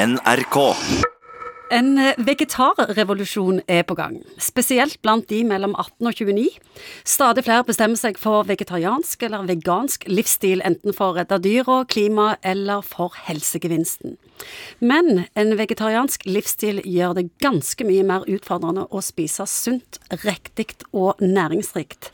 NRK. En eh, vegetarrevolusjon er på gang, spesielt blant de mellom 18 og 29. Stadig flere bestemmer seg for vegetariansk eller vegansk livsstil, enten for å redde dyra, klima eller for helsegevinsten. Men en vegetariansk livsstil gjør det ganske mye mer utfordrende å spise sunt, riktig og næringsrikt.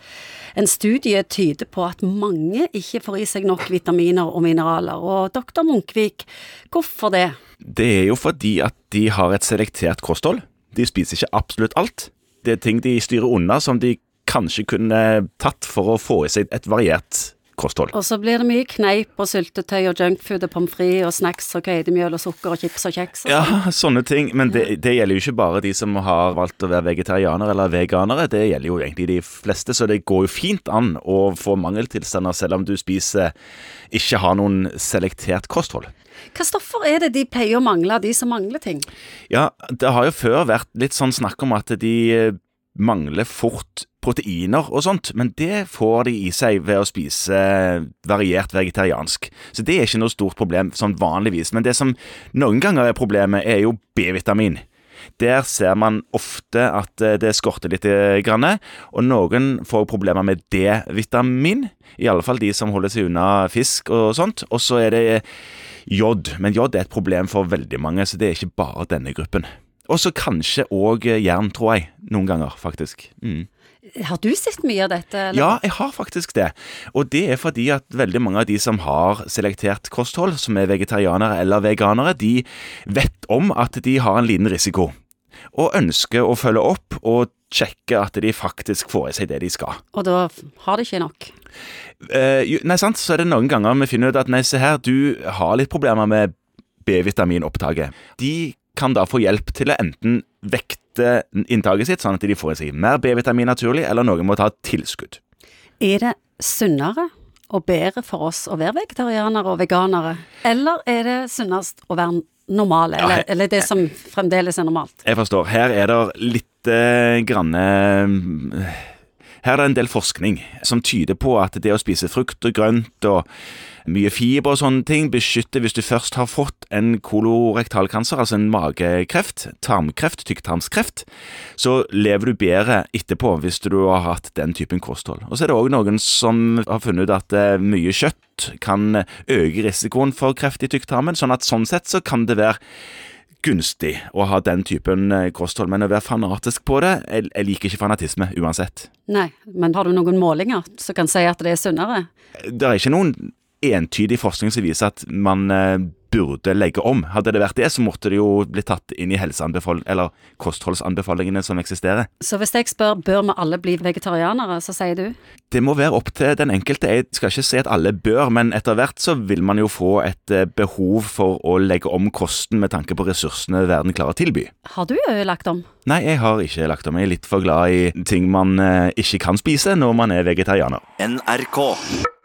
En studie tyder på at mange ikke får i seg nok vitaminer og mineraler, og doktor Munkvik, hvorfor det? Det er jo fordi at de har et selektert kosthold. De spiser ikke absolutt alt. Det er ting de styrer unna som de kanskje kunne tatt for å få i seg et variert kosthold. Og så blir det mye kneip og syltetøy og junkfood og pommes frites og snacks og kveidemjøl og sukker og chips og kjeks. Og Ja, sånn. sånne ting. Men det, det gjelder jo ikke bare de som har valgt å være vegetarianere eller veganere. Det gjelder jo egentlig de fleste, så det går jo fint an å få mangeltilstander selv om du spiser ikke har noen selektert kosthold. Hva stoffer er det de pleier å mangle, de som mangler ting? Ja, det har jo før vært litt sånn snakk om at de eh, mangler fort proteiner og sånt, men det får de i seg ved å spise variert vegetariansk. Så det er ikke noe stort problem sånn vanligvis. Men det som noen ganger er problemet, er jo B-vitamin. Der ser man ofte at eh, det skorter litt, og noen får problemer med D-vitamin. I alle fall de som holder seg unna fisk og sånt. Og så er det jod, men jod er et problem for veldig mange, så det er ikke bare denne gruppen. Og så kanskje òg jern, tror jeg. Noen ganger, faktisk. Mm. Har du sett mye av dette? eller? Ja, jeg har faktisk det. Og det er fordi at veldig mange av de som har selektert kosthold, som er vegetarianere eller veganere, de vet om at de har en liten risiko. Og ønsker å følge opp og sjekke at de faktisk får i seg det de skal. Og da har de ikke nok. Eh, nei, sant, så er det noen ganger vi finner ut at nei, se her, du har litt problemer med B-vitaminopptaket. De kan da få hjelp til å enten vekte inntaket sitt, sånn at de får i seg mer B-vitamin naturlig, eller noen må ta tilskudd. Er det sunnere og bedre for oss å være vegetarianere og veganere, eller er det sunnest å være normale, eller, he- eller det som fremdeles er normalt? Jeg forstår. Her er det litt eh, grann eh, Her er det en del forskning som tyder på at det å spise frukt og grønt og mye fiber og sånne ting beskytter hvis du først har fått en kolorektalkanser, altså en magekreft, tarmkreft, tykktarmskreft, så lever du bedre etterpå hvis du har hatt den typen kosthold. Og så er det òg noen som har funnet ut at eh, mye kjøtt kan øke risikoen for kreft i tykktarmen, sånn at sånn sett så kan det være gunstig å ha den typen eh, kosthold, men å være fanatisk på det Jeg, jeg liker ikke fanatisme uansett. Nei, men har du noen målinger som kan si at det er sunnere? Det er ikke noen entydig forskning som viser at man eh, burde legge om. Hadde det vært det, så måtte det jo bli tatt inn i eller kostholdsanbefalingene som eksisterer. Så hvis jeg spør bør vi alle bli vegetarianere, så sier du Det må være opp til den enkelte. Jeg skal ikke si at alle bør, men etter hvert så vil man jo få et eh, behov for å legge om kosten med tanke på ressursene verden klarer å tilby. har du jo lagt om? Nei, jeg har ikke lagt om. Jeg er litt for glad i ting man eh, ikke kan spise når man er vegetarianer. NRK.